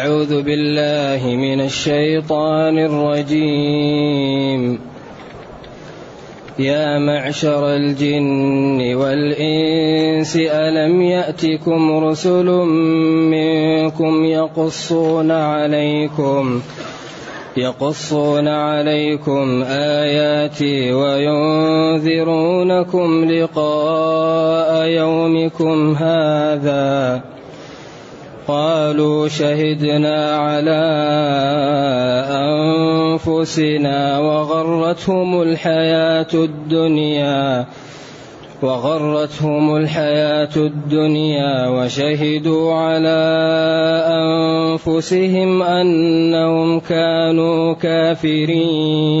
أعوذ بالله من الشيطان الرجيم. يا معشر الجن والإنس ألم يأتكم رسل منكم يقصون عليكم يقصون عليكم آياتي وينذرونكم لقاء يومكم هذا؟ قالوا شهدنا على أنفسنا وغرتهم الحياة الدنيا وغرتهم الحياة الدنيا وشهدوا على أنفسهم أنهم كانوا كافرين.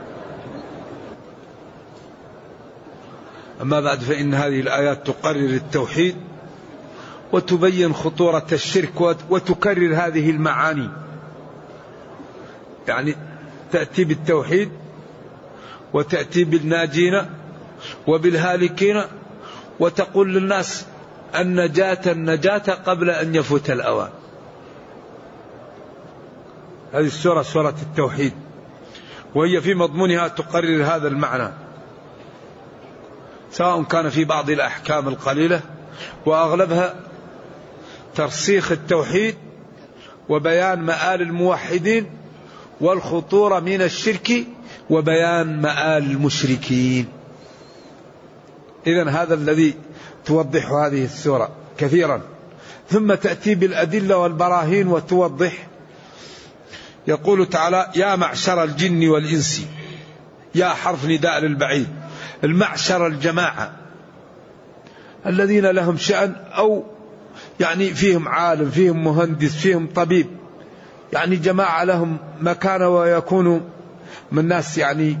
أما بعد فإن هذه الآيات تقرر التوحيد وتبين خطورة الشرك وتكرر هذه المعاني. يعني تأتي بالتوحيد وتأتي بالناجين وبالهالكين وتقول للناس النجاة النجاة قبل أن يفوت الأوان. هذه السورة سورة التوحيد وهي في مضمونها تقرر هذا المعنى. سواء كان في بعض الأحكام القليلة وأغلبها ترسيخ التوحيد وبيان مآل الموحدين والخطورة من الشرك وبيان مآل المشركين. إذا هذا الذي توضح هذه السورة كثيرا. ثم تأتي بالأدلة والبراهين وتوضح. يقول تعالى يا معشر الجن والإنس يا حرف نداء للبعيد المعشر الجماعة الذين لهم شأن أو يعني فيهم عالم فيهم مهندس فيهم طبيب. يعني جماعة لهم مكانة ويكونوا من ناس يعني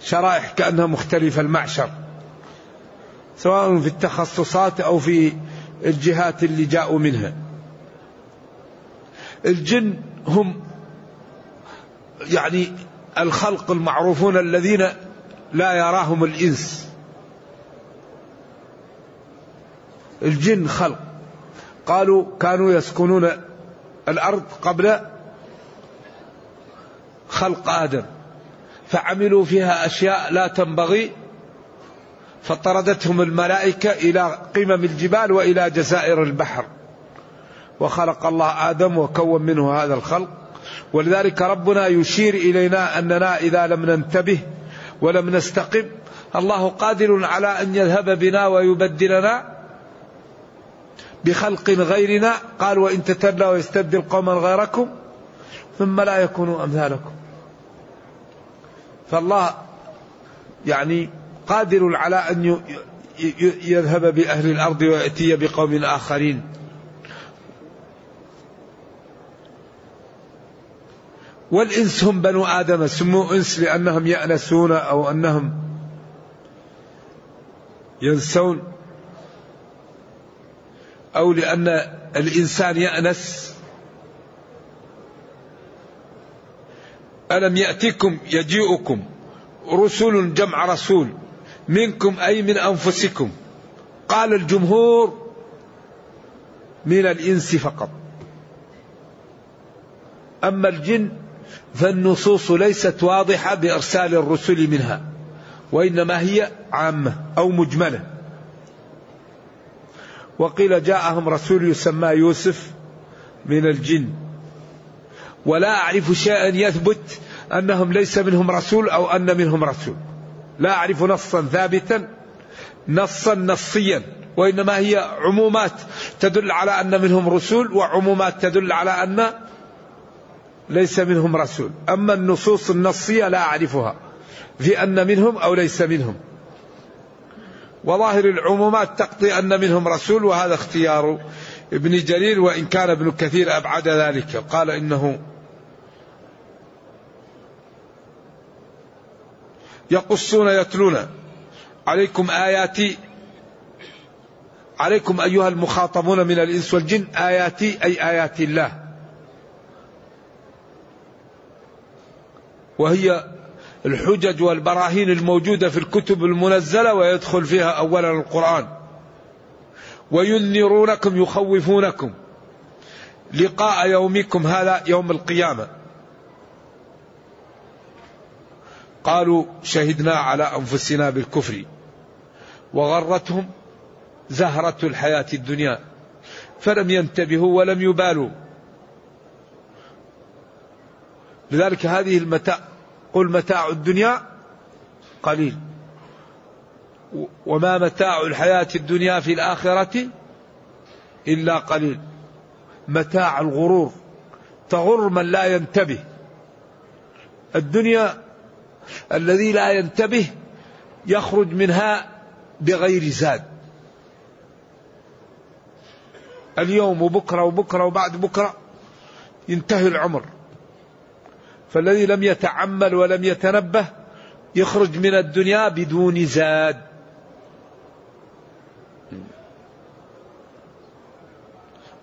شرائح كأنها مختلفة المعشر. سواء في التخصصات أو في الجهات اللي جاءوا منها. الجن هم يعني الخلق المعروفون الذين لا يراهم الإنس. الجن خلق. قالوا كانوا يسكنون الأرض قبل خلق آدم. فعملوا فيها أشياء لا تنبغي. فطردتهم الملائكة إلى قمم الجبال وإلى جزائر البحر. وخلق الله آدم وكون منه هذا الخلق. ولذلك ربنا يشير إلينا أننا إذا لم ننتبه ولم نستقم. الله قادر على أن يذهب بنا ويبدلنا بخلق غيرنا. قال وإن تتلوا ويستبدل قوما غيركم ثم لا يكونوا أمثالكم. فالله يعني قادر على أن يذهب بأهل الأرض ويأتي بقوم آخرين. والإنس هم بنو آدم سموا إنس لأنهم يأنسون أو أنهم ينسون أو لأن الإنسان يأنس. ألم يأتكم يجيئكم رسل جمع رسول منكم أي من أنفسكم؟ قال الجمهور من الإنس فقط. أما الجن فالنصوص ليست واضحة بإرسال الرسل منها وإنما هي عامة أو مجملة. وقيل جاءهم رسول يسمى يوسف من الجن. ولا أعرف شيئا يثبت أنهم ليس منهم رسول أو أن منهم رسول. لا أعرف نصا ثابتا نصا نصيا وإنما هي عمومات تدل على أن منهم رسول وعمومات تدل على أن ليس منهم رسول. أما النصوص النصية لا أعرفها. في أن منهم أو ليس منهم. وظاهر العمومات تقضي أن منهم رسول وهذا اختيار ابن جرير وإن كان ابن كثير أبعد ذلك. قال إنه يقصون يتلون. عليكم آياتي. عليكم أيها المخاطبون من الإنس والجن. آياتي أي آيات الله. وهي الحجج والبراهين الموجودة في الكتب المنزلة ويدخل فيها أولا القرآن. وينذرونكم يخوفونكم لقاء يومكم هذا يوم القيامة. قالوا شهدنا على أنفسنا بالكفر وغرتهم زهرة الحياة الدنيا فلم ينتبهوا ولم يبالوا. لذلك هذه المتاع قل متاع الدنيا قليل. وما متاع الحياة الدنيا في الآخرة إلا قليل. متاع الغرور تغر من لا ينتبه. الدنيا الذي لا ينتبه يخرج منها بغير زاد. اليوم وبكرة وبكرة وبعد بكرة ينتهي العمر. فالذي لم يتعمل ولم يتنبه يخرج من الدنيا بدون زاد.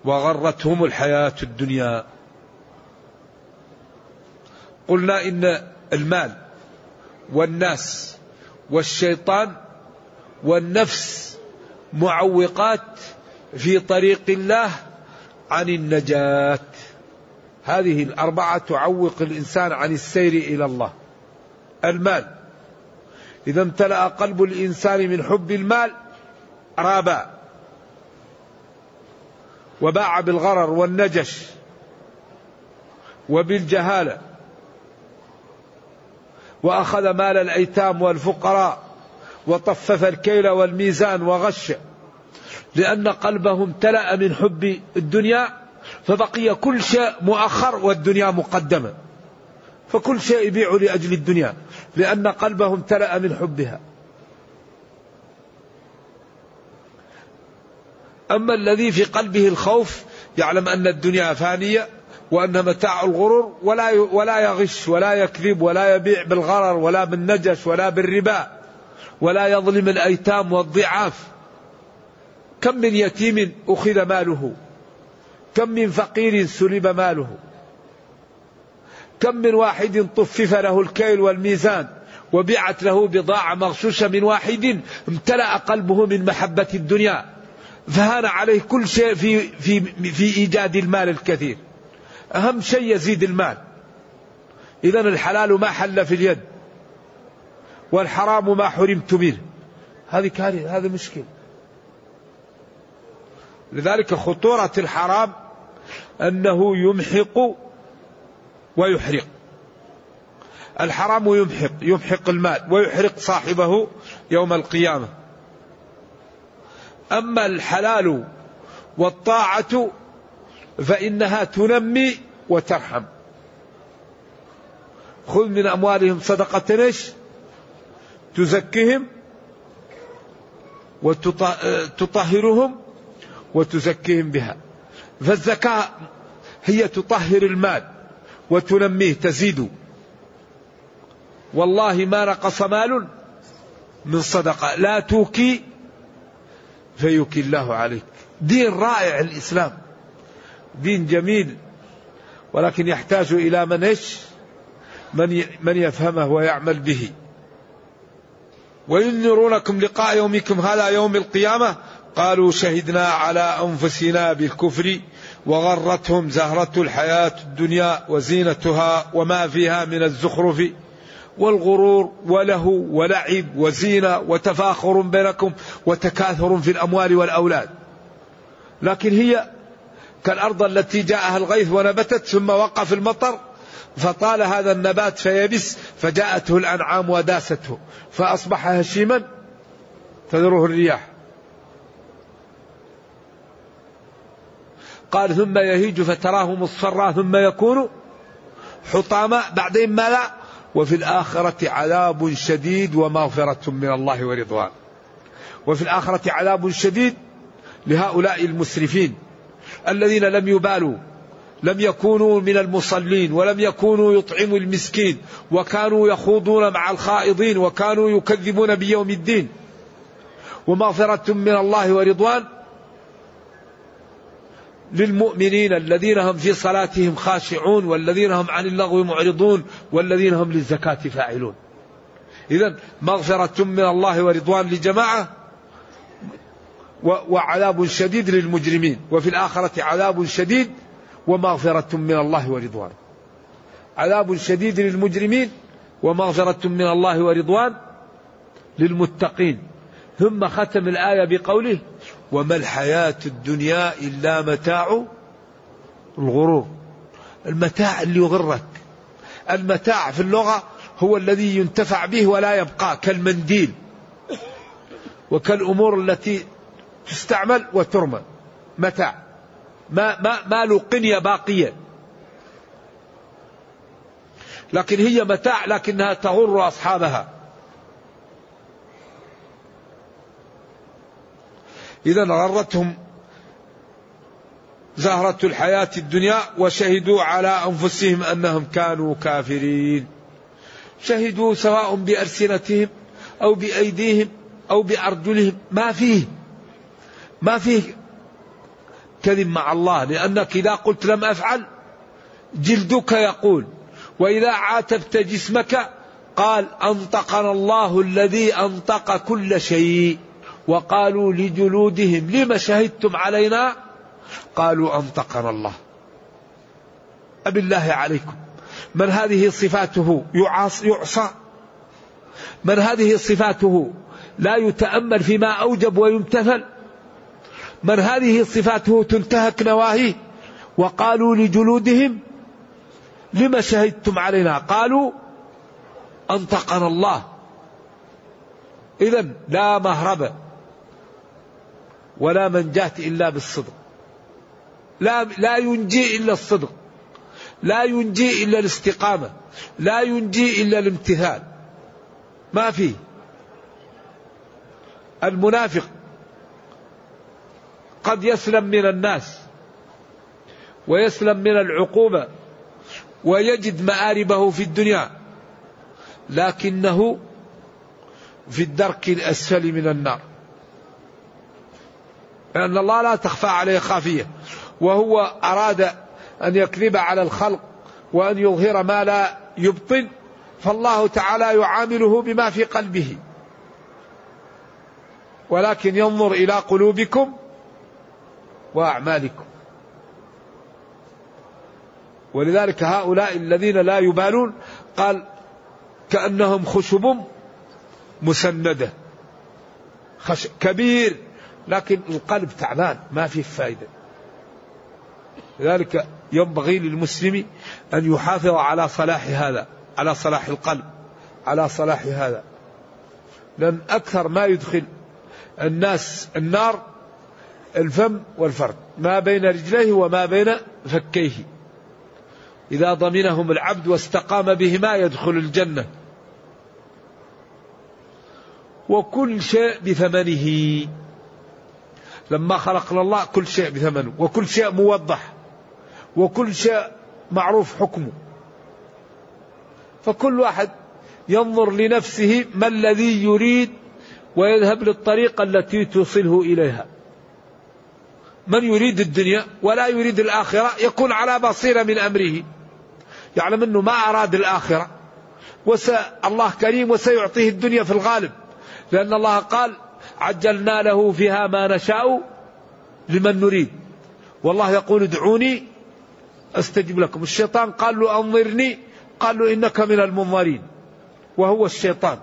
وغرتهم الحياة الدنيا. قلنا إن المال والناس والشيطان والنفس معوقات في طريق الله عن النجاة. هذه الأربعة تعوق الإنسان عن السير إلى الله. المال. إذا امتلأ قلب الإنسان من حب المال رابا. وباع بالغرر والنجش وبالجهالة. وأخذ مال الأيتام والفقراء وطفف الكيل والميزان وغش لأن قلبه امتلأ من حب الدنيا فبقي كل شيء مؤخر والدنيا مقدمة. فكل شيء يبيع لأجل الدنيا لأن قلبه امتلأ من حبها. أما الذي في قلبه الخوف يعلم أن الدنيا فانية وأن متاع الغرور ولا ولا يغش ولا يكذب ولا يبيع بالغرر ولا بالنجش ولا بالربا ولا يظلم الأيتام والضعاف. كم من يتيم أخذ ماله؟ كم من فقير سلب ماله. كم من واحد طفف له الكيل والميزان وبيعت له بضاعة مغشوشة من واحد امتلأ قلبه من محبة الدنيا. فهان عليه كل شيء في, في, في إيجاد المال الكثير. أهم شيء يزيد المال. إذا الحلال ما حل في اليد. والحرام ما حرمت منه هذه كارثة هذا مشكل لذلك خطورة الحرام أنه يمحق ويحرق. الحرام يمحق يمحق المال ويحرق صاحبه يوم القيامة. أما الحلال والطاعة فإنها تنمي وترحم. خذ من أموالهم صدقة إيش؟ تزكيهم وتطهرهم وتزكيهم بها. فالزكاة هي تطهر المال وتنميه تزيد. والله ما نقص مال من صدقة. لا توكي فيوكي الله عليك. دين رائع الإسلام. دين جميل. ولكن يحتاج إلى من إيش؟ من من يفهمه ويعمل به. وينذرونكم لقاء يومكم هذا يوم القيامة. قالوا شهدنا على أنفسنا بالكفر وغرتهم زهرة الحياة الدنيا وزينتها وما فيها من الزخرف والغرور وله ولعب وزينة وتفاخر بينكم وتكاثر في الأموال والأولاد. لكن هي كالأرض التي جاءها الغيث ونبتت ثم وقف المطر فطال هذا النبات فيبس فجاءته الأنعام وداسته فأصبح هشيما تذره الرياح. قال ثم يهيج فتراه مصفرا ثم يكون حطاما بعدين ما لا وفي الآخرة عذاب شديد ومغفرة من الله ورضوان. وفي الآخرة عذاب شديد لهؤلاء المسرفين الذين لم يبالوا لم يكونوا من المصلين ولم يكونوا يطعموا المسكين وكانوا يخوضون مع الخائضين وكانوا يكذبون بيوم الدين. ومغفرة من الله ورضوان للمؤمنين الذين هم في صلاتهم خاشعون والذين هم عن اللغو معرضون والذين هم للزكاة فاعلون. إذا مغفرة من الله ورضوان لجماعة وعذاب شديد للمجرمين وفي الآخرة عذاب شديد ومغفرة من الله ورضوان. عذاب شديد للمجرمين ومغفرة من الله ورضوان للمتقين. ثم ختم الآية بقوله وما الحياة الدنيا إلا متاع الغرور. المتاع اللي يغرك. المتاع في اللغة هو الذي ينتفع به ولا يبقى كالمنديل وكالأمور التي تستعمل وترمى. متاع. ما ما ما له قنية باقية. لكن هي متاع لكنها تغر أصحابها. إذا غرتهم زهرة الحياة الدنيا وشهدوا على أنفسهم أنهم كانوا كافرين. شهدوا سواء بألسنتهم أو بأيديهم أو بأرجلهم. ما فيه. ما فيه كذب مع الله. لأنك إذا قلت لم أفعل جلدك يقول. وإذا عاتبت جسمك قال أنطقنا الله الذي أنطق كل شيء. وقالوا لجلودهم لم شهدتم علينا؟ قالوا أنطقنا الله. أب الله عليكم. من هذه صفاته يعصى. من هذه صفاته لا يتأمل فيما أوجب ويمتثل. من هذه صفاته تنتهك نواهيه. وقالوا لجلودهم لم شهدتم علينا؟ قالوا أنطقنا الله. إذا لا مهرب. ولا منجاة إلا بالصدق. لا لا ينجي إلا الصدق. لا ينجي إلا الاستقامة. لا ينجي إلا الامتثال ما في المنافق قد يسلم من الناس ويسلم من العقوبة ويجد مآربه في الدنيا لكنه في الدرك الأسفل من النار. لأن الله لا تخفى عليه خافية. وهو أراد أن يكذب على الخلق وأن يظهر ما لا يبطن فالله تعالى يعامله بما في قلبه. ولكن ينظر إلى قلوبكم وأعمالكم. ولذلك هؤلاء الذين لا يبالون قال كأنهم خشب مسندة خش كبير. لكن القلب تعبان ما فيه فائدة لذلك ينبغي للمسلم أن يحافظ على صلاح هذا على صلاح القلب على صلاح هذا. لأن أكثر ما يدخل الناس النار الفم والفرد ما بين رجليه وما بين فكيه. إذا ضمنهم العبد واستقام بهما يدخل الجنة. وكل شيء بثمنه. لما خلقنا الله كل شيء بثمنه وكل شيء موضح وكل شيء معروف حكمه. فكل واحد ينظر لنفسه ما الذي يريد ويذهب للطريقة التي توصله إليها. من يريد الدنيا ولا يريد الآخرة يكون على بصيرة من أمره. يعلم أنه ما أراد الآخرة. وس الله كريم وسيعطيه الدنيا في الغالب. لأن الله قال عجلنا له فيها ما نشاء لمن نريد. والله يقول ادعوني أستجب لكم. الشيطان قال له أنظرني قال له إنك من المنظرين وهو الشيطان.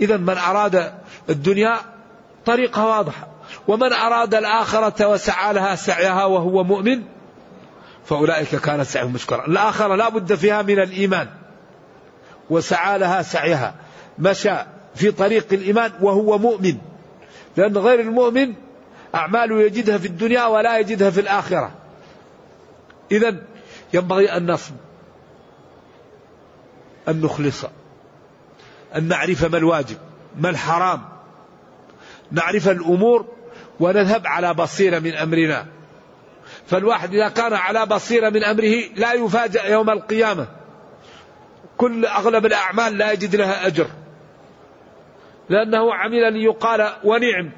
اذا من أراد الدنيا طريقها واضحة. ومن أراد الآخرة وسعى لها سعيها وهو مؤمن فأولئك كان سعيهم مشكورا. الآخرة لا بد فيها من الإيمان وسعى لها سعيها. مشى في طريق الإيمان وهو مؤمن. لأن غير المؤمن أعماله يجدها في الدنيا ولا يجدها في الآخرة. إذا ينبغي أن نصب أن نخلص أن نعرف ما الواجب ما الحرام. نعرف الأمور ونذهب على بصيرة من أمرنا. فالواحد إذا كان على بصيرة من أمره لا يفاجأ يوم القيامة. كل أغلب الأعمال لا يجد لها أجر. لأنه عمل ليقال ونعم.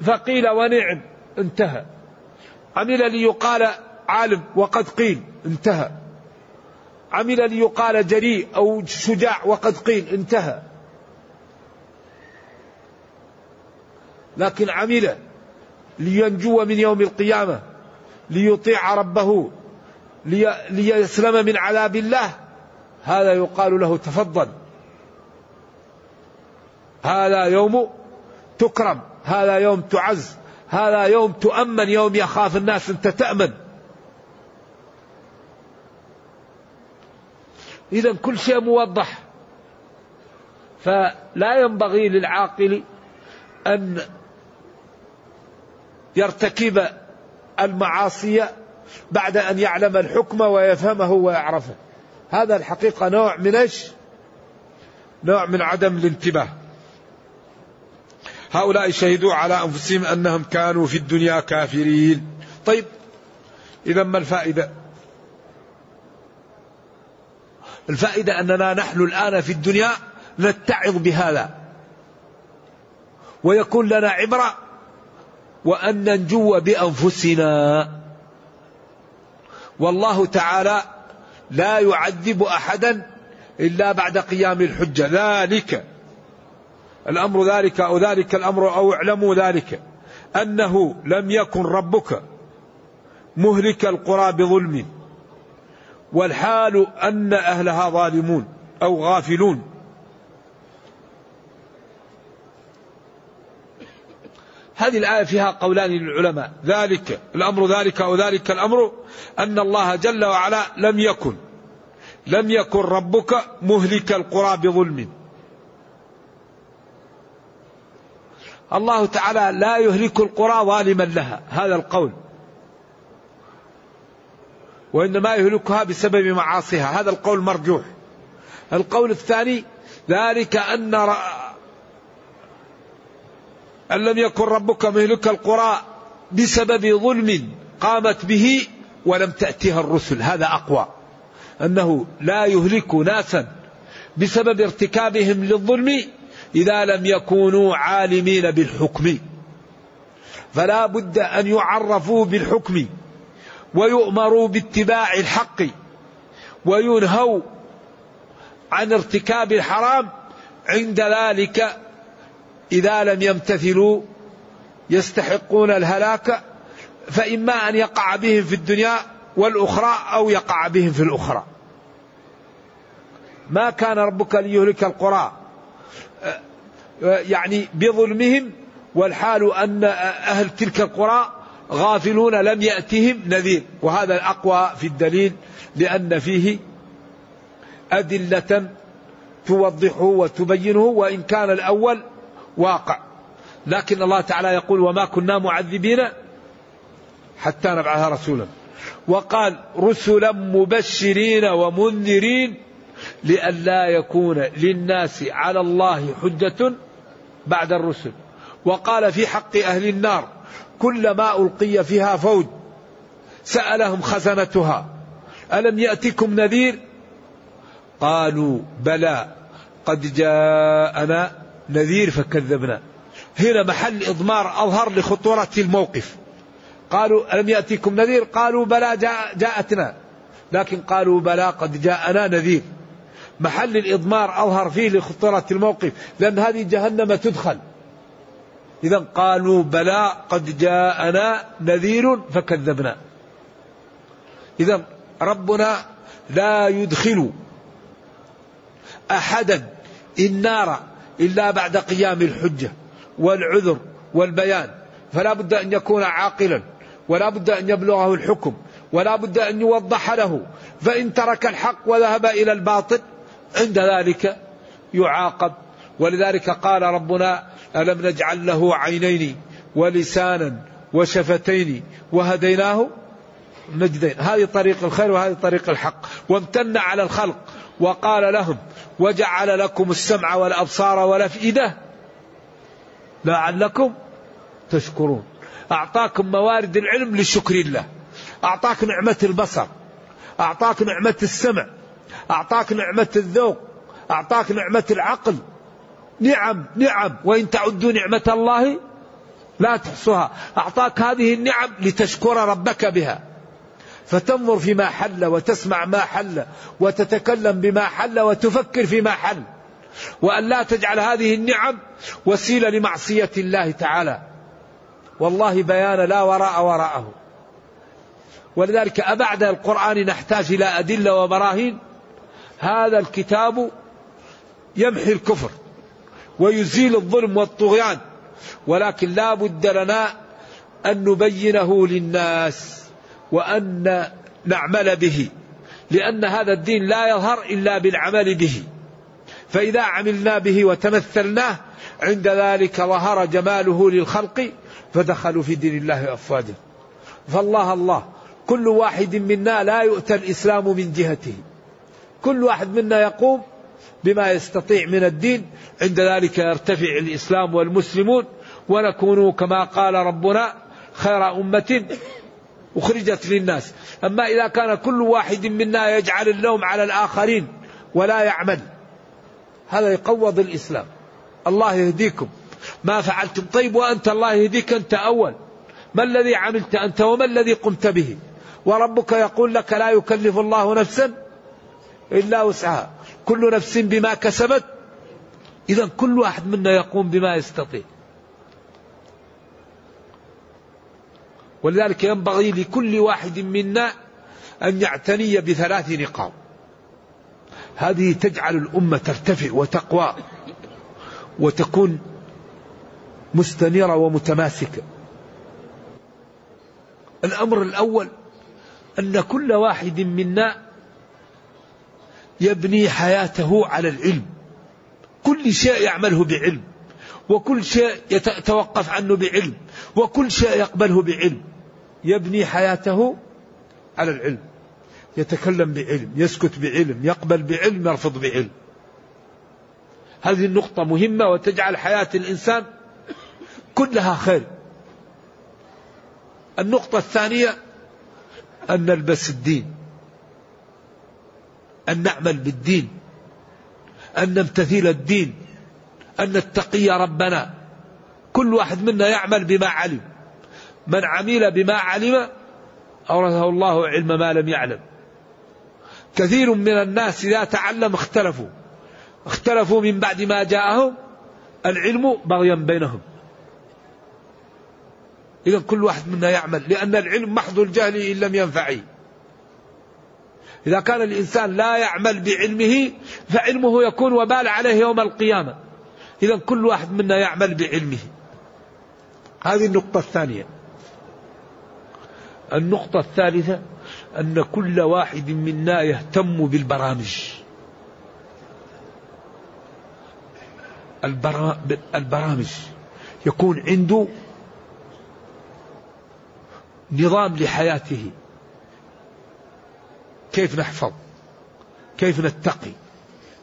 فقيل ونعم انتهى. عمل ليقال عالم وقد قيل انتهى. عمل ليقال جريء أو شجاع وقد قيل انتهى. لكن عمل لينجو من يوم القيامة ليطيع ربه ليسلم من عذاب الله هذا يقال له تفضل. هذا يوم تكرم هذا يوم تعز هذا يوم تؤمن يوم يخاف الناس أنت تأمن. إذا كل شيء موضح. فلا ينبغي للعاقل أن يرتكب المعاصي بعد أن يعلم الحكم ويفهمه ويعرفه. هذا الحقيقة نوع من إيش؟ نوع من عدم الانتباه. هؤلاء شهدوا على أنفسهم أنهم كانوا في الدنيا كافرين. طيب إذا ما الفائدة؟ الفائدة أننا نحن الآن في الدنيا نتعظ بهذا. ويكون لنا عبرة وأن ننجو بأنفسنا. والله تعالى لا يعذب أحدا إلا بعد قيام الحجة. ذلك الأمر ذلك أو ذلك الأمر أو اعلموا ذلك. أنه لم يكن ربك مهلك القرى بظلم. والحال أن أهلها ظالمون أو غافلون. هذه الآية فيها قولان للعلماء. ذلك الأمر ذلك أو ذلك الأمر أن الله جل وعلا لم يكن لم يكن ربك مهلك القرى بظلم. الله تعالى لا يهلك القرى ظالما لها. هذا القول. وإنما يهلكها بسبب معاصيها. هذا القول مرجوح. القول الثاني ذلك أن. أن لم يكن ربك مهلك القرى بسبب ظلم قامت به ولم تأتها الرسل. هذا أقوى. أنه لا يهلك ناسا بسبب ارتكابهم للظلم إذا لم يكونوا عالمين بالحكم. فلا بد أن يعرفوا بالحكم ويؤمروا باتباع الحق وينهوا عن ارتكاب الحرام عند ذلك. إذا لم يمتثلوا يستحقون الهلاك فإما أن يقع بهم في الدنيا والأخرى أو يقع بهم في الأخرى. ما كان ربك ليهلك القرى. يعني بظلمهم والحال أن أهل تلك القرى غافلون لم يأتهم نذير. وهذا الأقوى في الدليل لأن فيه أدلة توضحه وتبينه وإن كان الأول واقع. لكن الله تعالى يقول وما كنا معذبين حتى نبعث رسولا وقال رسلا مبشرين ومنذرين لئلا يكون للناس على الله حجة بعد الرسل. وقال في حق أهل النار كلما ألقي فيها فوج سألهم خزنتها ألم يأتكم نذير؟ قالوا بلى قد جاءنا نذير فكذبنا. هنا محل إضمار أظهر لخطورة الموقف. قالوا ألم يأتكم نذير؟ قالوا بلى جاء جاءتنا. لكن قالوا بلى قد جاءنا نذير. محل الإضمار أظهر فيه لخطورة الموقف لأن هذه جهنم تدخل. إذا قالوا بلى قد جاءنا نذير فكذبنا. إذا ربنا لا يدخل أحدا النار إلا بعد قيام الحجة والعذر والبيان. فلا بد أن يكون عاقلا ولا بد أن يبلغه الحكم ولا بد أن يوضح له. فإن ترك الحق وذهب إلى الباطل عند ذلك يعاقب. ولذلك قال ربنا ألم نجعل له عينين ولسانا وشفتين وهديناه نجدين. هذه طريق الخير وهذه طريق الحق. وامتن على الخلق وقال لهم وجعل لكم السمع والأبصار والأفئدة لعلكم تشكرون. أعطاكم موارد العلم لشكر الله أعطاك نعمة البصر. أعطاك نعمة السمع. أعطاك نعمة الذوق أعطاك نعمة العقل. نعم نعم. وإن تعدوا نعمة الله لا تحصوها. أعطاك هذه النعم لتشكر ربك بها. فتنظر فيما حل وتسمع ما حل وتتكلم بما حل وتفكر فيما حل. وأن لا تجعل هذه النعم وسيلة لمعصية الله تعالى. والله بيان لا وراء وراءه. ولذلك أبعد القرآن نحتاج إلى أدلة وبراهين هذا الكتاب يمحي الكفر ويزيل الظلم والطغيان ولكن لا بد لنا أن نبينه للناس وأن نعمل به لأن هذا الدين لا يظهر إلا بالعمل به. فإذا عملنا به وتمثلناه عند ذلك ظهر جماله للخلق فدخلوا في دين الله أفواجا. فالله الله كل واحد منا لا يؤتى الإسلام من جهته. كل واحد منا يقوم بما يستطيع من الدين. عند ذلك يرتفع الإسلام والمسلمون ونكون كما قال ربنا خير أمة أخرجت للناس. أما إذا كان كل واحد منا يجعل اللوم على الآخرين ولا يعمل هذا يقوض الإسلام. الله يهديكم. ما فعلتم؟ طيب وأنت الله يهديك أنت أول. ما الذي عملت أنت وما الذي قمت به؟ وربك يقول لك لا يكلف الله نفسا إلا وسعها. كل نفس بما كسبت إذا كل واحد منا يقوم بما يستطيع. ولذلك ينبغي لكل واحد منا أن يعتني بثلاث نقاط. هذه تجعل الأمة ترتفع وتقوى وتكون مستنيرة ومتماسكة. الأمر الأول أن كل واحد منا يبني حياته على العلم. كل شيء يعمله بعلم وكل شيء يتوقف عنه بعلم وكل شيء يقبله بعلم. يبني حياته على العلم. يتكلم بعلم يسكت بعلم يقبل بعلم يرفض بعلم. هذه النقطة مهمة وتجعل حياة الإنسان كلها خير. النقطة الثانية أن نلبس الدين. أن نعمل بالدين أن نمتثل الدين أن نتقي ربنا. كل واحد منا يعمل بما علم. من عمل بما علم أورثه الله علم ما لم يعلم. كثير من الناس إذا تعلم اختلفوا. اختلفوا من بعد ما جاءهم العلم بغيا بينهم. إذا كل واحد منا يعمل لأن العلم محض الجهل إن لم ينفعه. إذا كان الإنسان لا يعمل بعلمه فعلمه يكون وبال عليه يوم القيامة. إذا كل واحد منا يعمل بعلمه. هذه النقطة الثانية. النقطة الثالثة أن كل واحد منا يهتم بالبرامج. البرامج. يكون عنده نظام لحياته. كيف نحفظ؟ كيف نتقي؟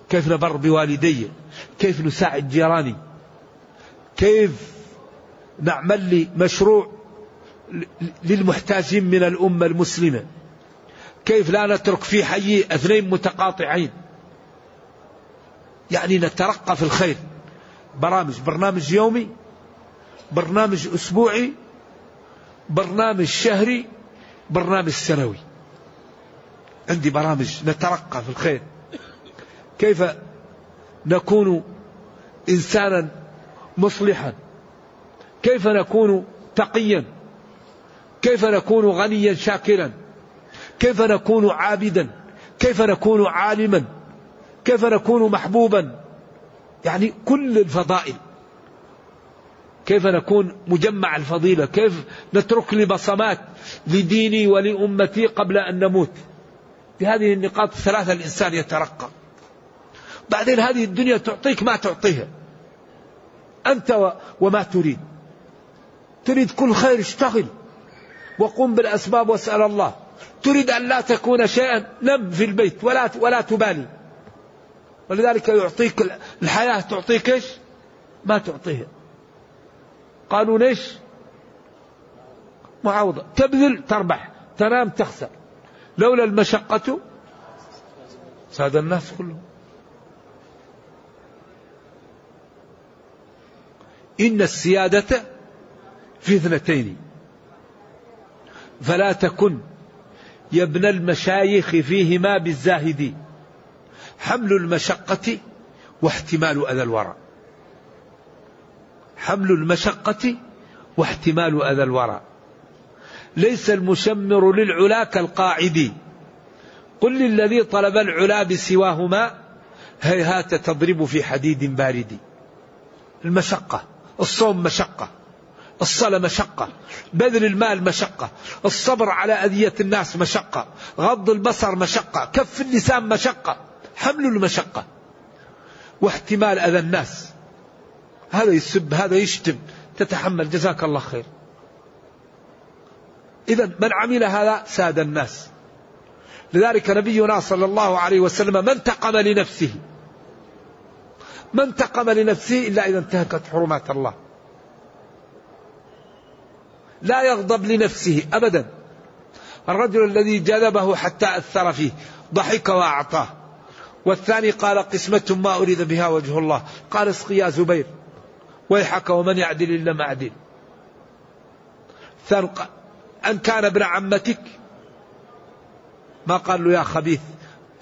كيف نبر بوالدي؟ كيف نساعد جيراني؟ كيف نعمل لي مشروع للمحتاجين من الأمة المسلمة؟ كيف لا نترك في حي اثنين متقاطعين؟ يعني نترقى في الخير. برامج برنامج يومي برنامج أسبوعي برنامج شهري برنامج سنوي. عندي برامج نترقى في الخير. كيف نكون إنسانا مصلحا؟ كيف نكون تقيا؟ كيف نكون غنيا شاكرا؟ كيف نكون عابدا؟ كيف نكون عالما؟ كيف نكون محبوبا؟ يعني كل الفضائل. كيف نكون مجمع الفضيلة؟ كيف نترك لي بصمات لديني ولأمتي قبل أن نموت؟ بهذه النقاط الثلاثة الإنسان يترقى. بعدين هذه الدنيا تعطيك ما تعطيها. أنت وما تريد. تريد كل خير اشتغل. وقم بالأسباب واسأل الله. تريد أن لا تكون شيئا نم في البيت ولا ولا تبالي. ولذلك يعطيك الحياة تعطيك إيش؟ ما تعطيها. قانون إيش؟ معاوضة. تبذل تربح. تنام تخسر. لولا المشقة ساد الناس كلهم. إن السيادة في اثنتين. فلا تكن يا ابن المشايخ فيهما بالزاهدين حمل المشقة واحتمال أذى الورى. حمل المشقة واحتمال أذى الورى. ليس المشمر للعلا كالقاعد. قل للذي طلب العلا بسواهما هيهات تضرب في حديد بارد. المشقة الصوم مشقة الصلاة مشقة بذل المال مشقة الصبر على أذية الناس مشقة غض البصر مشقة كف اللسان مشقة حمل المشقة واحتمال أذى الناس. هذا يسب هذا يشتم. تتحمل. جزاك الله خير. إذا من عمل هذا ساد الناس. لذلك نبينا صلى الله عليه وسلم ما انتقم لنفسه. ما انتقم لنفسه إلا إذا انتهكت حرمات الله. لا يغضب لنفسه أبدا. الرجل الذي جذبه حتى أثر فيه ضحك وأعطاه. والثاني قال قسمة ما أريد بها وجه الله. قال اسقي يا زبير. ويحك ومن يعدل إلا ما أعدل أن كان ابن عمتك؟ ما قال له يا خبيث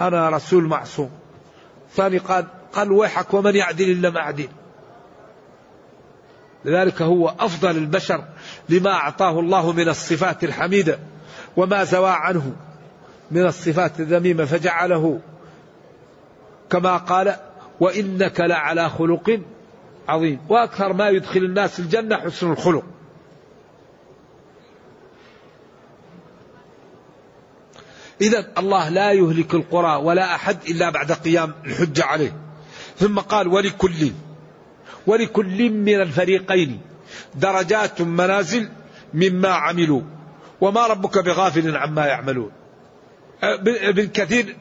أنا رسول معصوم. ثاني قال قال ويحك ومن يعدل إلا ما أعدل. لذلك هو أفضل البشر لما أعطاه الله من الصفات الحميدة وما زوى عنه من الصفات الذميمة فجعله. كما قال وإنك لعلى خلق عظيم. وأكثر ما يدخل الناس الجنة حسن الخلق. إذا الله لا يهلك القرى ولا أحد إلا بعد قيام الحجة عليه. ثم قال ولكل ولكل من الفريقين درجات منازل مما عملوا. وما ربك بغافل عما يعملون. ابن كثير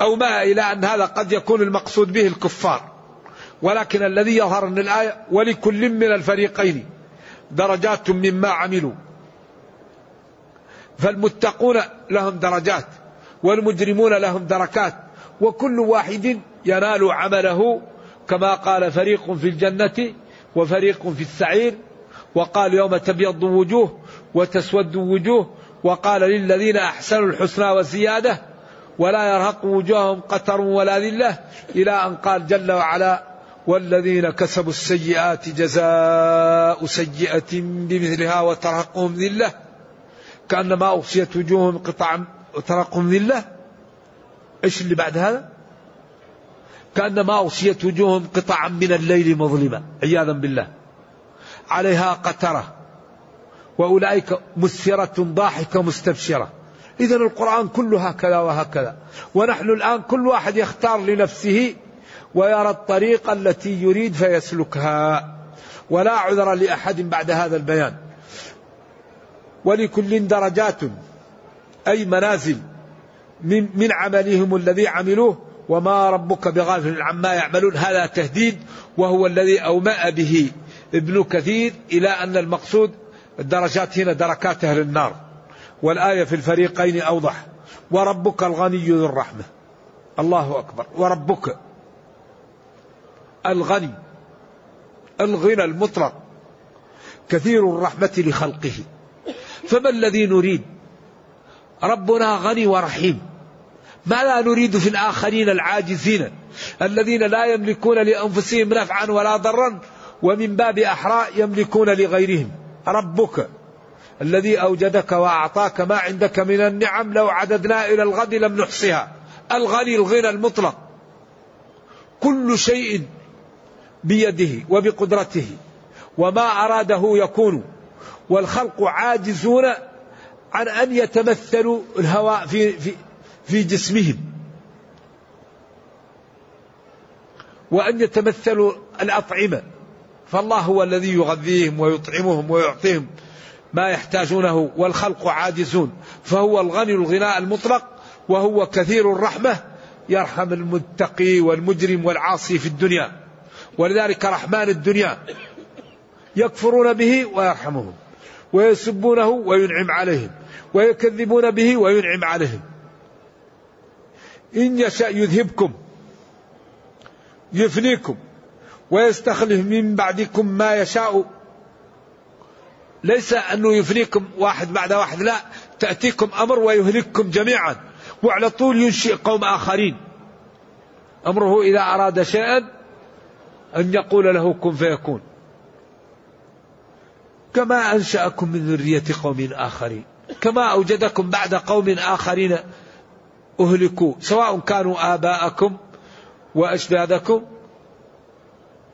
أو ما إلى أن هذا قد يكون المقصود به الكفار. ولكن الذي يظهر من الآية ولكل من الفريقين درجات مما عملوا. فالمتقون لهم درجات والمجرمون لهم دركات وكل واحد ينال عمله كما قال فريق في الجنة وفريق في السعير وقال يوم تبيض وجوه وتسود وجوه وقال للذين أحسنوا الحسنى وزيادة ولا يرهق وجوههم قتر ولا ذلة إلى أن قال جل وعلا والذين كسبوا السيئات جزاء سيئة بمثلها وترهقهم ذلة. كأنما أغشيت وجوههم قطعا وترهقهم ذلة إيش اللي بعد هذا؟ كأنما أغشيت وجوههم قطعا من الليل مظلمة عياذا بالله. عليها قترة وأولئك مسفرة ضاحكة مستبشرة. إذا القرآن كله هكذا وهكذا. ونحن الآن كل واحد يختار لنفسه ويرى الطريقة التي يريد فيسلكها. ولا عذر لأحد بعد هذا البيان. ولكل درجات أي منازل من, من عملهم الذي عملوه وما ربك بغافل عما يعملون. هذا تهديد وهو الذي أومأ به ابن كثير إلى أن المقصود الدرجات هنا دركات أهل النار. والآية في الفريقين أوضح. وربك الغني ذو الرحمة. الله أكبر. وربك الغني الغنى المطلق كثير الرحمة لخلقه. فما الذي نريد؟ ربنا غني ورحيم. ما لا نريد في الآخرين العاجزين الذين لا يملكون لأنفسهم نفعا ولا ضرا ومن باب أحراء يملكون لغيرهم. ربك الذي أوجدك وأعطاك ما عندك من النعم لو عددنا إلى الغد لم نحصها. الغني الغنى المطلق. كل شيء بيده وبقدرته وما أراده يكون. والخلق عاجزون عن أن يتمثلوا الهواء في, في, في جسمهم. وأن يتمثلوا الأطعمة. فالله هو الذي يغذيهم ويطعمهم ويعطيهم ما يحتاجونه والخلق عاجزون. فهو الغني الغناء المطلق وهو كثير الرحمة يرحم المتقي والمجرم والعاصي في الدنيا. ولذلك رحمن الدنيا. يكفرون به ويرحمهم ويسبونه وينعم عليهم ويكذبون به وينعم عليهم. إن يشاء يذهبكم يفنيكم ويستخلف من بعدكم ما يشاء. ليس أنه يفنيكم واحد بعد واحد لا تأتيكم أمر ويهلككم جميعا وعلى طول ينشئ قوم آخرين. أمره إذا أراد شيئا أن يقول له كن فيكون. كما أنشأكم من ذرية قوم آخرين. كما أوجدكم بعد قوم آخرين أهلكوا سواء كانوا آباءكم وأجدادكم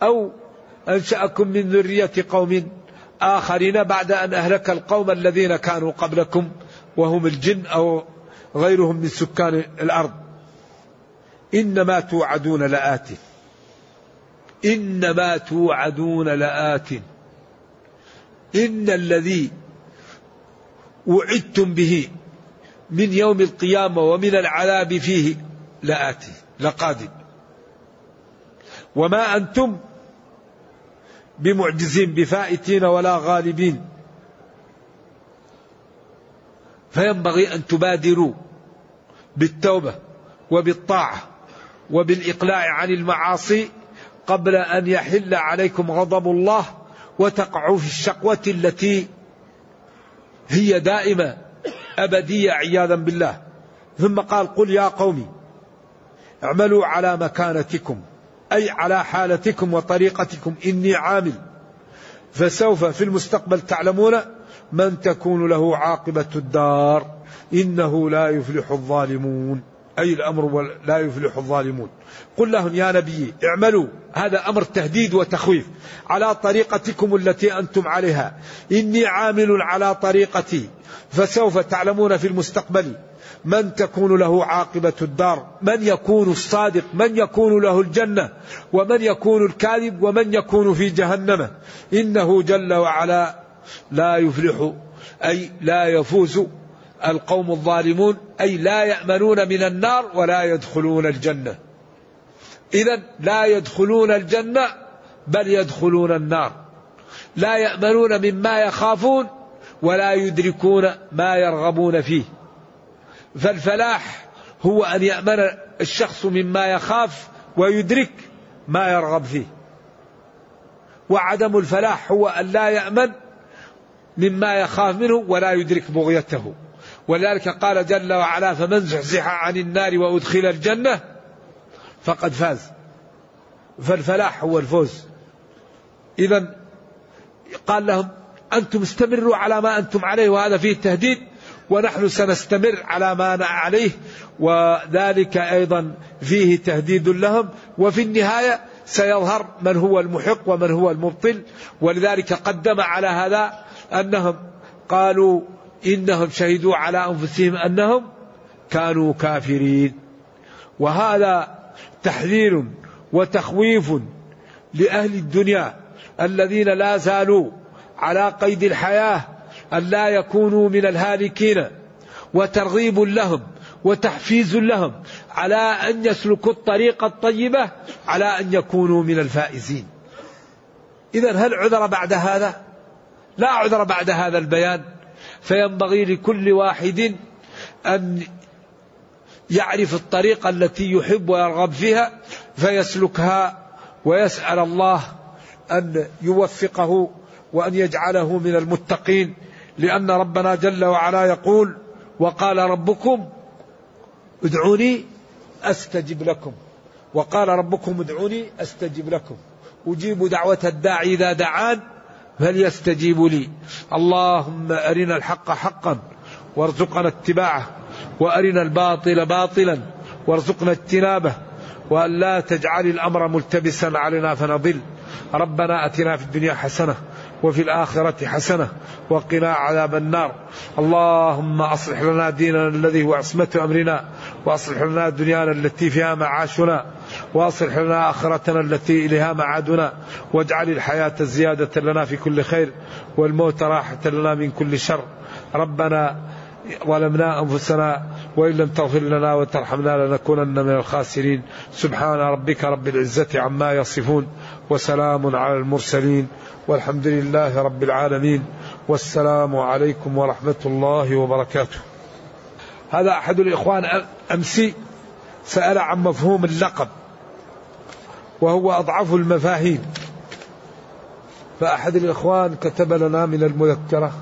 أو أنشأكم من ذرية قوم آخرين بعد أن أهلك القوم الذين كانوا قبلكم وهم الجن أو غيرهم من سكان الأرض. إنما توعدون لآت. إنما توعدون لآت. إن الذي وعدتم به من يوم القيامة ومن العذاب فيه لآتي لقادم. وما أنتم بمعجزين بفائتين ولا غالبين. فينبغي أن تبادروا بالتوبة وبالطاعة وبالإقلاع عن المعاصي قبل أن يحل عليكم غضب الله وتقعوا في الشقوة التي هي دائمة أبدية عياذا بالله. ثم قال قل يا قوم اعملوا على مكانتكم أي على حالتكم وطريقتكم إني عامل. فسوف في المستقبل تعلمون من تكون له عاقبة الدار إنه لا يفلح الظالمون. أي الأمر لا يفلح الظالمون. قل لهم يا نبي اعملوا. هذا أمر تهديد وتخويف. على طريقتكم التي أنتم عليها. إني عامل على طريقتي. فسوف تعلمون في المستقبل من تكون له عاقبة الدار من يكون الصادق من يكون له الجنة ومن يكون الكاذب ومن يكون في جهنم. إنه جل وعلا لا يفلح أي لا يفوز القوم الظالمون أي لا يأمنون من النار ولا يدخلون الجنة. إذا لا يدخلون الجنة بل يدخلون النار. لا يأمنون مما يخافون ولا يدركون ما يرغبون فيه. فالفلاح هو أن يأمن الشخص مما يخاف ويدرك ما يرغب فيه. وعدم الفلاح هو أن لا يأمن مما يخاف منه ولا يدرك بغيته. ولذلك قال جل وعلا فمن زحزح عن النار وأدخل الجنة فقد فاز. فالفلاح هو الفوز. إذا قال لهم أنتم استمروا على ما أنتم عليه وهذا فيه تهديد ونحن سنستمر على ما عليه وذلك أيضا فيه تهديد لهم وفي النهاية سيظهر من هو المحق ومن هو المبطل. ولذلك قدم على هذا أنهم قالوا إنهم شهدوا على أنفسهم أنهم كانوا كافرين. وهذا تحذير وتخويف لأهل الدنيا الذين لا زالوا على قيد الحياة أن لا يكونوا من الهالكين. وترغيب لهم وتحفيز لهم على أن يسلكوا الطريق الطيبة على أن يكونوا من الفائزين. إذا هل عذر بعد هذا؟ لا عذر بعد هذا البيان. فينبغي لكل واحد أن يعرف الطريقة التي يحب ويرغب فيها فيسلكها ويسأل الله أن يوفقه وأن يجعله من المتقين. لأن ربنا جل وعلا يقول وقال ربكم ادعوني أستجب لكم. وقال ربكم ادعوني أستجب لكم. أجيب دعوة الداعي إذا دعان فليستجيبوا لي؟ اللهم أرنا الحق حقا وارزقنا اتباعه وأرنا الباطل باطلا وارزقنا اجتنابه وأن لا تجعل الأمر ملتبسا علينا فنضل. ربنا أتنا في الدنيا حسنة وفي الآخرة حسنة وقنا عذاب النار. اللهم أصلح لنا ديننا الذي هو عصمة أمرنا وأصلح لنا دنيانا التي فيها معاشنا. وأصلح لنا آخرتنا التي إليها معادنا واجعل الحياة زيادة لنا في كل خير والموت راحة لنا من كل شر. ربنا ظلمنا أنفسنا وإن لم تغفر لنا وترحمنا لنكونن من الخاسرين. سبحان ربك رب العزة عما يصفون وسلام على المرسلين والحمد لله رب العالمين. والسلام عليكم ورحمة الله وبركاته. هذا أحد الإخوان أمسي سأل عن مفهوم اللقب. وهو أضعف المفاهيم. فأحد الإخوان كتب لنا من المذكرة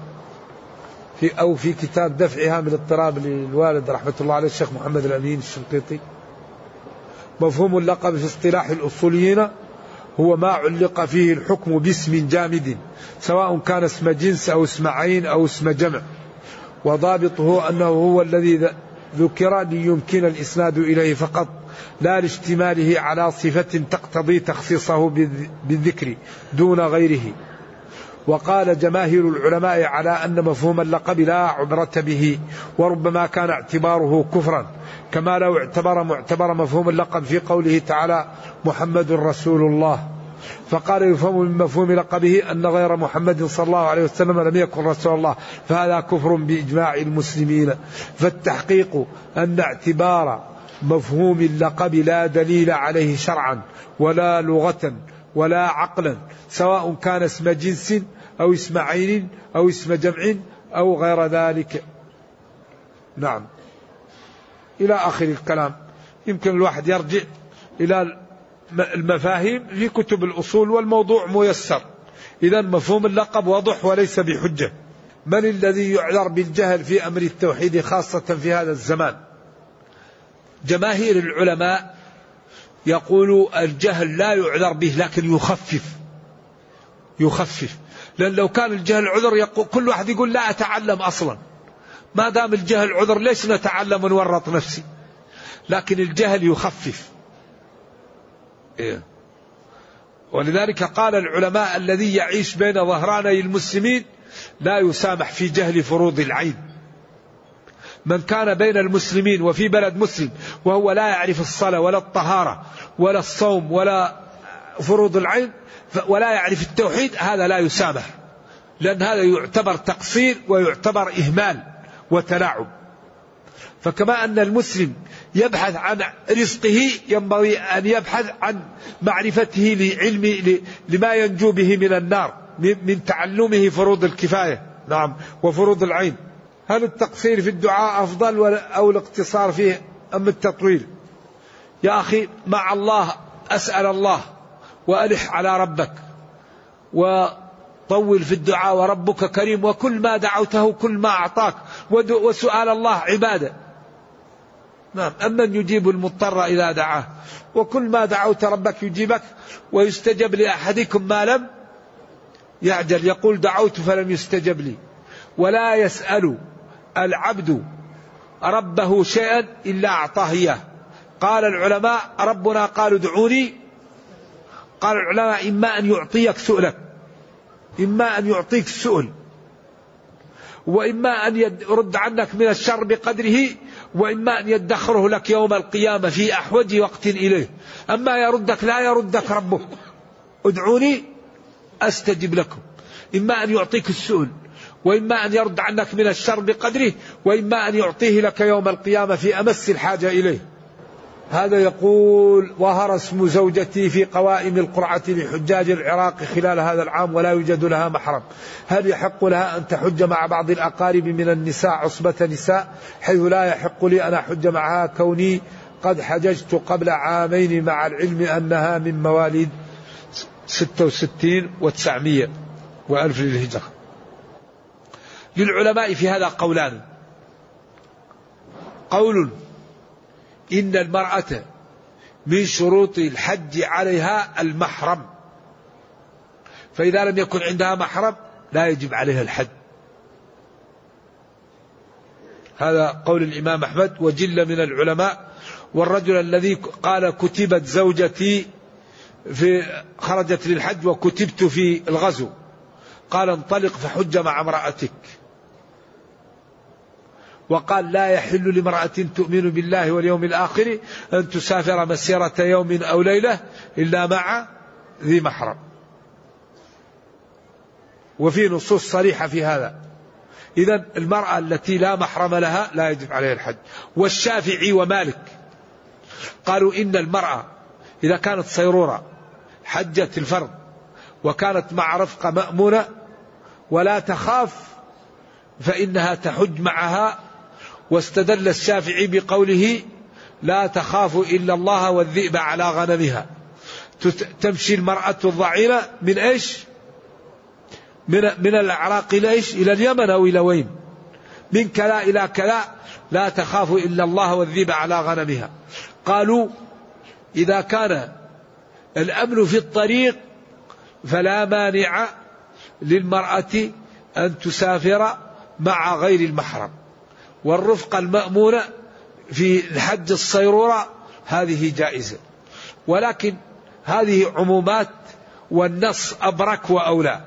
في أو في كتاب دفعها من اضطراب للوالد رحمة الله عليه الشيخ محمد الأمين الشنقيطي. مفهوم اللقب في اصطلاح الأصوليين هو ما علق فيه الحكم باسم جامد سواء كان اسم جنس أو اسم عين أو اسم جمع. وضابطه أنه هو الذي ذكر ليمكن الإسناد إليه فقط. لا لاشتماله على صفة تقتضي تخصيصه بالذكر دون غيره. وقال جماهير العلماء على أن مفهوم اللقب لا عبرة به وربما كان اعتباره كفرا كما لو اعتبر معتبر مفهوم اللقب في قوله تعالى محمد رسول الله. فقال يفهم من مفهوم لقبه أن غير محمد صلى الله عليه وسلم لم يكن رسول الله فهذا كفر بإجماع المسلمين. فالتحقيق أن اعتبار مفهوم اللقب لا دليل عليه شرعا ولا لغة ولا عقلا سواء كان اسم جنس أو اسم عين أو اسم جمع أو غير ذلك. نعم. إلى آخر الكلام. يمكن الواحد يرجع إلى المفاهيم في كتب الأصول والموضوع ميسر. إذا مفهوم اللقب واضح وليس بحجة. من الذي يعذر بالجهل في أمر التوحيد خاصة في هذا الزمان؟ جماهير العلماء يقول الجهل لا يعذر به لكن يخفف. يخفف. لأن لو كان الجهل عذر يقول كل واحد يقول لا أتعلم أصلا. ما دام الجهل عذر ليش نتعلم ونورط نفسي؟ لكن الجهل يخفف. إيه. ولذلك قال العلماء الذي يعيش بين ظهراني المسلمين لا يسامح في جهل فروض العين. من كان بين المسلمين وفي بلد مسلم وهو لا يعرف الصلاة ولا الطهارة ولا الصوم ولا فروض العين ولا يعرف التوحيد هذا لا يسامح لأن هذا يعتبر تقصير ويعتبر إهمال وتلاعب. فكما أن المسلم يبحث عن رزقه ينبغي أن يبحث عن معرفته لعلم لما ينجو به من النار من تعلمه فروض الكفاية نعم وفروض العين. هل التقصير في الدعاء أفضل أو الاقتصار فيه أم التطويل؟ يا أخي مع الله أسأل الله وألح على ربك وطول في الدعاء وربك كريم وكل ما دعوته كل ما أعطاك وسؤال الله عبادة. نعم أمن يجيب المضطر إذا دعاه. وكل ما دعوت ربك يجيبك ويستجب لأحدكم ما لم يعجل. يقول دعوت فلم يستجب لي. ولا يسأل العبد ربه شيئا إلا أعطاه إياه. قال العلماء ربنا قالوا ادعوني. قال العلماء إما أن يعطيك سؤلك إما أن يعطيك السؤل وإما أن يرد عنك من الشر بقدره. وإما أن يدخره لك يوم القيامة في أحوج وقت إليه. أما يردك لا يردك ربك. ادعوني أستجب لكم. إما أن يعطيك السؤل. وإما أن يرد عنك من الشر بقدره وإما أن يعطيه لك يوم القيامة في أمس الحاجة إليه. هذا يقول ظهر اسم زوجتي في قوائم القرعة لحجاج العراق خلال هذا العام ولا يوجد لها محرم. هل يحق لها أن تحج مع بعض الأقارب من النساء عصبة نساء حيث لا يحق لي أن أحج معها كوني قد حججت قبل عامين مع العلم أنها من مواليد 66 و900 وألف للهجرة للعلماء في هذا قولان. قول إن المرأة من شروط الحج عليها المحرم. فإذا لم يكن عندها محرم لا يجب عليها الحج. هذا قول الإمام أحمد وجل من العلماء والرجل الذي قال كتبت زوجتي في خرجت للحج وكتبت في الغزو. قال انطلق فحج مع امرأتك. وقال لا يحل لامرأة تؤمن بالله واليوم الآخر أن تسافر مسيرة يوم أو ليلة إلا مع ذي محرم. وفي نصوص صريحة في هذا. إذا المرأة التي لا محرم لها لا يجب عليها الحج. والشافعي ومالك قالوا إن المرأة إذا كانت صيرورة حجت الفرض وكانت مع رفقة مأمونة ولا تخاف فإنها تحج معها واستدل الشافعي بقوله لا تخاف إلا الله والذئب على غنمها. تمشي المرأة الضعينة من إيش؟ من, من العراق إلى إيش؟ إلى اليمن أو إلى وين؟ من كلا إلى كلا. لا تخاف إلا الله والذئب على غنمها. قالوا إذا كان الأمن في الطريق فلا مانع للمرأة أن تسافر مع غير المحرم. والرفقة المأمونة في الحج الصيرورة هذه جائزة. ولكن هذه عمومات والنص أبرك وأولى.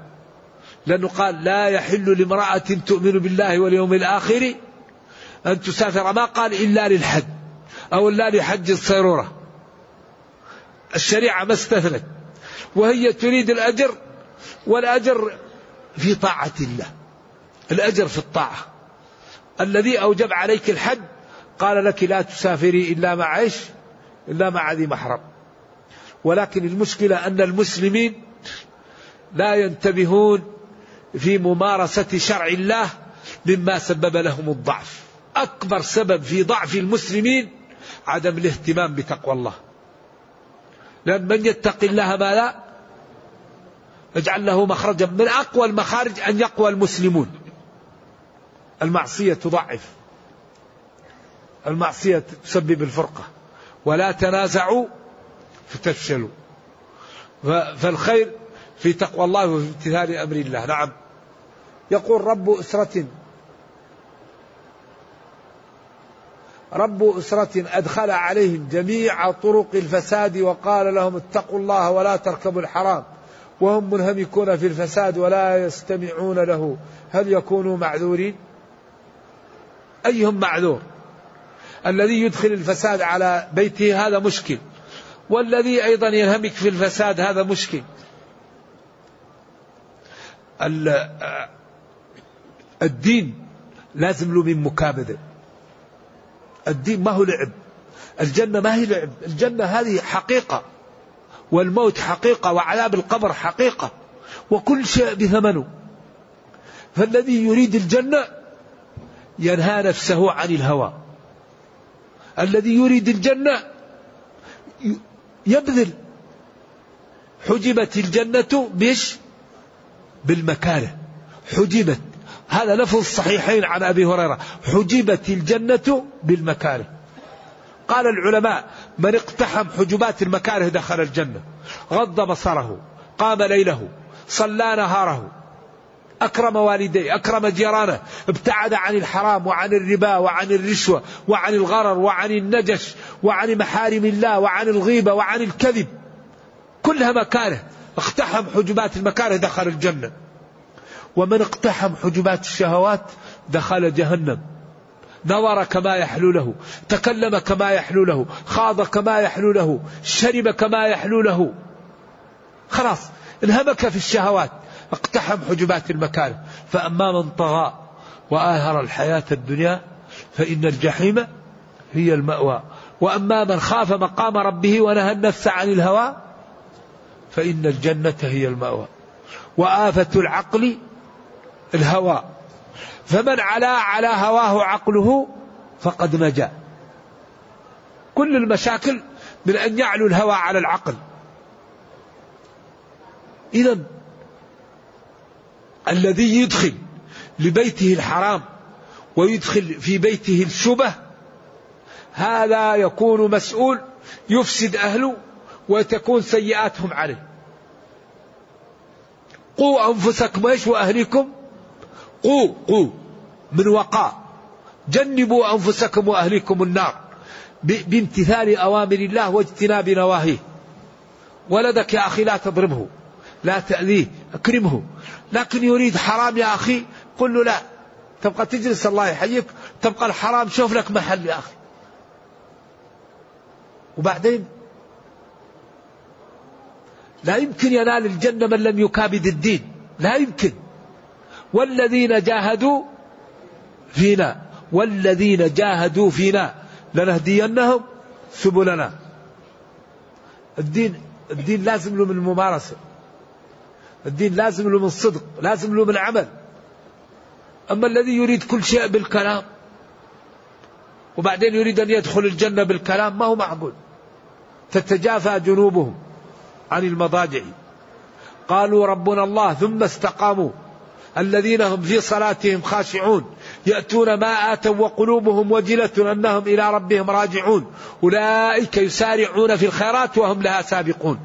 لأنه قال لا يحل لامرأة تؤمن بالله واليوم الآخر أن تسافر ما قال إلا للحج أو إلا لحج الصيرورة. الشريعة ما استثنت. وهي تريد الأجر والأجر في طاعة الله. الأجر في الطاعة. الذي أوجب عليك الحج؟ قال لك لا تسافري إلا مع إيش؟ إلا مع ذي محرم. ولكن المشكلة أن المسلمين لا ينتبهون في ممارسة شرع الله مما سبب لهم الضعف. أكبر سبب في ضعف المسلمين عدم الاهتمام بتقوى الله. لأن من يتق الله ما لا؟ اجعل له مخرجا من أقوى المخارج أن يقوى المسلمون. المعصية تضعف. المعصية تسبب الفرقة. ولا تنازعوا فتفشلوا. فالخير في تقوى الله وفي امتثال أمر الله. نعم. يقول رب أسرة رب أسرة أدخل عليهم جميع طرق الفساد وقال لهم اتقوا الله ولا تركبوا الحرام. وهم منهمكون في الفساد ولا يستمعون له. هل يكونوا معذورين؟ أيهم معذور؟ الذي يدخل الفساد على بيته هذا مشكل والذي أيضا ينهمك في الفساد هذا مشكل. الدين لازم له من مكابدة. الدين ما هو لعب. الجنة ما هي لعب. الجنة هذه حقيقة والموت حقيقة وعذاب القبر حقيقة وكل شيء بثمنه. فالذي يريد الجنة ينهى نفسه عن الهوى. الذي يريد الجنة يبذل. حجبت الجنة بش بالمكاره حجبت. هذا لفظ الصحيحين عن أبي هريرة. حجبت الجنة بالمكاره قال العلماء من اقتحم حجبات المكاره دخل الجنة غض بصره قام ليله صلى نهاره أكرم والديه أكرم جيرانه ابتعد عن الحرام وعن الربا وعن الرشوة وعن الغرر وعن النجش وعن محارم الله وعن الغيبة وعن الكذب. كلها مكاره اقتحم حجبات المكاره دخل الجنة. ومن اقتحم حجبات الشهوات دخل جهنم. نظر كما يحلو له تكلم كما يحلو له خاض كما يحلو له شرب كما يحلو له. خلاص انهمك في الشهوات. اقتحم حجبات المكاره فأما من طغى وآثر الحياة الدنيا فإن الجحيم هي المأوى. وأما من خاف مقام ربه ونهى النفس عن الهوى فإن الجنة هي المأوى. وآفة العقل الهوى. فمن علا على هواه عقله فقد نجا. كل المشاكل من أن يعلو الهوى على العقل. إذا الذي يدخل لبيته الحرام ويدخل في بيته الشبه هذا يكون مسؤول يفسد أهله وتكون سيئاتهم عليه. قوا أنفسكم إيش وأهليكم؟ قوا قوا من وقاء. جنبوا أنفسكم وأهليكم النار بامتثال أوامر الله واجتناب نواهيه. ولدك يا أخي لا تضربه لا تأذيه أكرمه. لكن يريد حرام يا أخي؟ قل له لا. تبقى تجلس الله يحييك. تبقى الحرام شوف لك محل يا أخي. وبعدين؟ لا يمكن ينال الجنة من لم يكابد الدين. لا يمكن. والذين جاهدوا فينا. والذين جاهدوا فينا. لنهدينهم سبلنا. الدين الدين لازم له من الممارسة. الدين لازم له من صدق لازم له من عمل. أما الذي يريد كل شيء بالكلام وبعدين يريد أن يدخل الجنة بالكلام ما هو معقول؟ تتجافى جنوبهم عن المضاجع. قالوا ربنا الله ثم استقاموا. الذين هم في صلاتهم خاشعون يأتون ما آتوا وقلوبهم وجلة أنهم إلى ربهم راجعون. أولئك يسارعون في الخيرات وهم لها سابقون.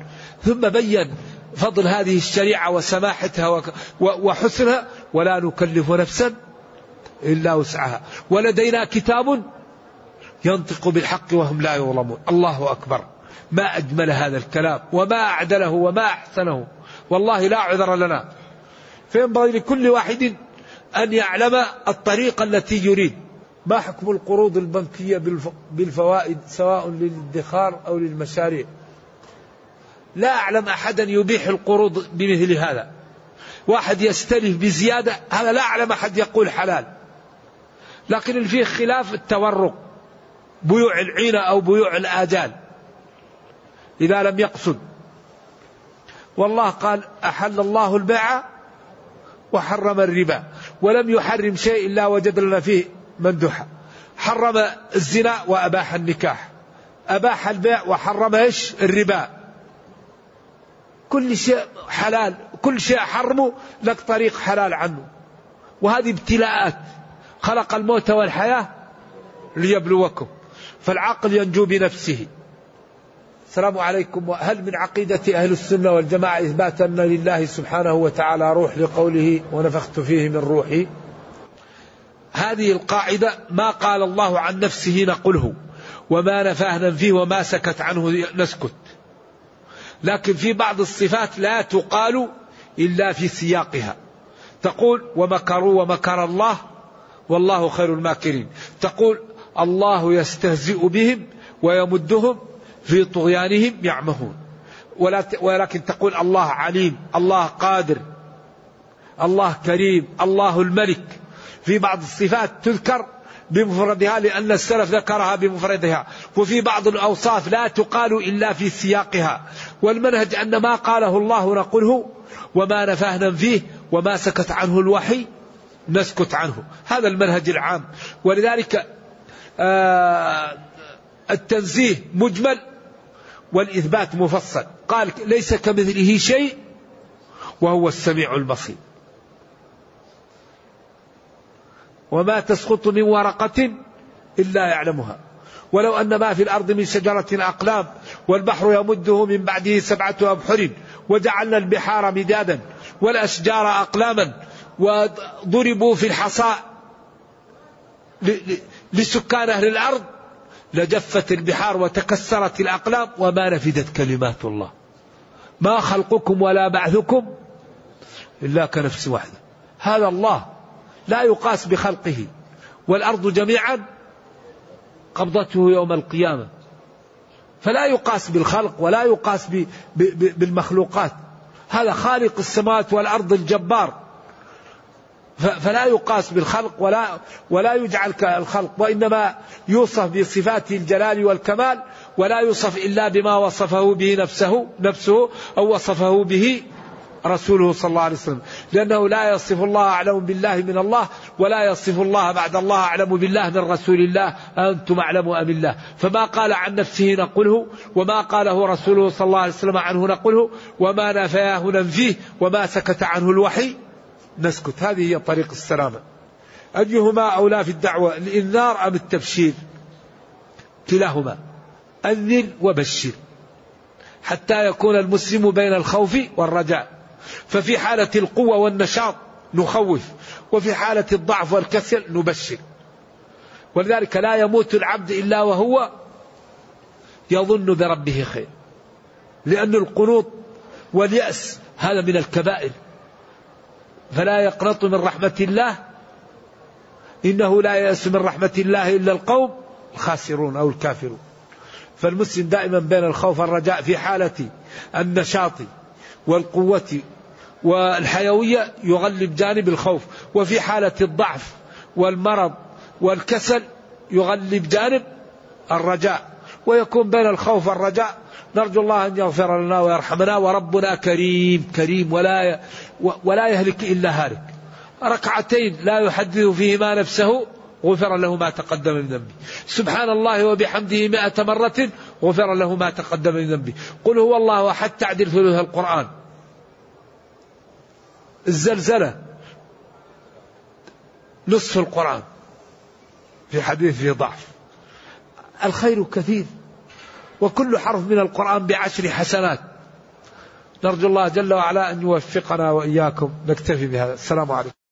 ثم بين فضل هذه الشريعة وسماحتها وحسنها ولا نكلف نفسا إلا وسعها. ولدينا كتاب ينطق بالحق وهم لا يظلمون. الله أكبر. ما أجمل هذا الكلام. وما أعدله وما أحسنه. والله لا عذر لنا. فينبغي لكل واحد أن يعلم الطريقة التي يريد. ما حكم القروض البنكية بالفوائد سواء للادخار أو للمشاريع؟ لا أعلم أحدا يبيح القروض بمثل هذا. واحد يستلف بزيادة هذا لا أعلم أحد يقول حلال. لكن فيه خلاف التورق بيوع العينة أو بيوع الآجال. إذا لم يقصد. والله قال أحل الله البيع وحرم الربا. ولم يحرم شيء إلا وجد لنا فيه مندوحة. حرم الزنا وأباح النكاح. أباح البيع وحرم إيش؟ الربا. كل شيء حلال كل شيء حرمه لك طريق حلال عنه. وهذه ابتلاءات. خلق الموت والحياة ليبلوكم. فالعقل ينجو بنفسه. السلام عليكم. هل من عقيدة أهل السنة والجماعة إثبات أن لله سبحانه وتعالى روح لقوله ونفخت فيه من روحي هذه القاعدة ما قال الله عن نفسه نقله. وما نفاه فيه وما سكت عنه نسكت. لكن في بعض الصفات لا تقال إلا في سياقها. تقول ومكروا ومكر الله والله خير الماكرين. تقول الله يستهزئ بهم ويمدهم في طغيانهم يعمهون. ولكن تقول الله عليم الله قادر الله كريم الله الملك. في بعض الصفات تذكر بمفردها لأن السلف ذكرها بمفردها. وفي بعض الأوصاف لا تقال إلا في سياقها. والمنهج أن ما قاله الله نقوله وما نفاه فيه وما سكت عنه الوحي نسكت عنه. هذا المنهج العام. ولذلك آه التنزيه مجمل والإثبات مفصل. قال ليس كمثله شيء وهو السميع البصير. وما تسقط من ورقة إلا يعلمها. ولو أن ما في الأرض من شجرة أقلام والبحر يمده من بعده سبعة أبحر وجعلنا البحار مدادا والأشجار أقلاما وضربوا في الحصاء لسكان أهل الأرض لجفت البحار وتكسرت الأقلام وما نفدت كلمات الله. ما خلقكم ولا بعثكم إلا كنفس واحدة. هذا الله. لا يقاس بخلقه والأرض جميعا قبضته يوم القيامة. فلا يقاس بالخلق ولا يقاس بالمخلوقات. هذا خالق السماوات والأرض الجبار. فلا يقاس بالخلق ولا ولا يجعل كالخلق وإنما يوصف بصفات الجلال والكمال ولا يوصف إلا بما وصفه به نفسه نفسه أو وصفه به رسوله صلى الله عليه وسلم. لأنه لا يصف الله أعلم بالله من الله ولا يصف الله بعد الله أعلم بالله من رسول الله. أنتم أعلم أم الله؟ فما قال عن نفسه نقله وما قاله رسوله صلى الله عليه وسلم عنه نقله وما نفاه ننفيه وما سكت عنه الوحي. نسكت. هذه هي طريق السلامة. أيهما أولى في الدعوة الإنذار أم التبشير؟ كلاهما. أنذر وبشر. حتى يكون المسلم بين الخوف والرجاء. ففي حالة القوة والنشاط نخوف وفي حالة الضعف والكسل نبشر. ولذلك لا يموت العبد إلا وهو يظن بربه خير. لأن القنوط واليأس هذا من الكبائر. فلا يقنط من رحمة الله إنه لا يأس من رحمة الله إلا القوم الخاسرون أو الكافرون. فالمسلم دائما بين الخوف والرجاء في حالة النشاط والقوة والحيوية يغلب جانب الخوف وفي حالة الضعف والمرض والكسل يغلب جانب الرجاء ويكون بين الخوف والرجاء. نرجو الله أن يغفر لنا ويرحمنا وربنا كريم كريم ولا ولا يهلك إلا هالك. ركعتين لا يحدث فيهما نفسه غفر له ما تقدم من ذنبه. سبحان الله وبحمده مئة مرة غفر له ما تقدم من ذنبه. قل هو الله أحد تعدل ثلث القرآن. الزلزلة. نصف القرآن. في حديث في ضعف. الخير كثير. وكل حرف من القرآن بعشر حسنات. نرجو الله جل وعلا أن يوفقنا وإياكم. نكتفي بهذا. السلام عليكم.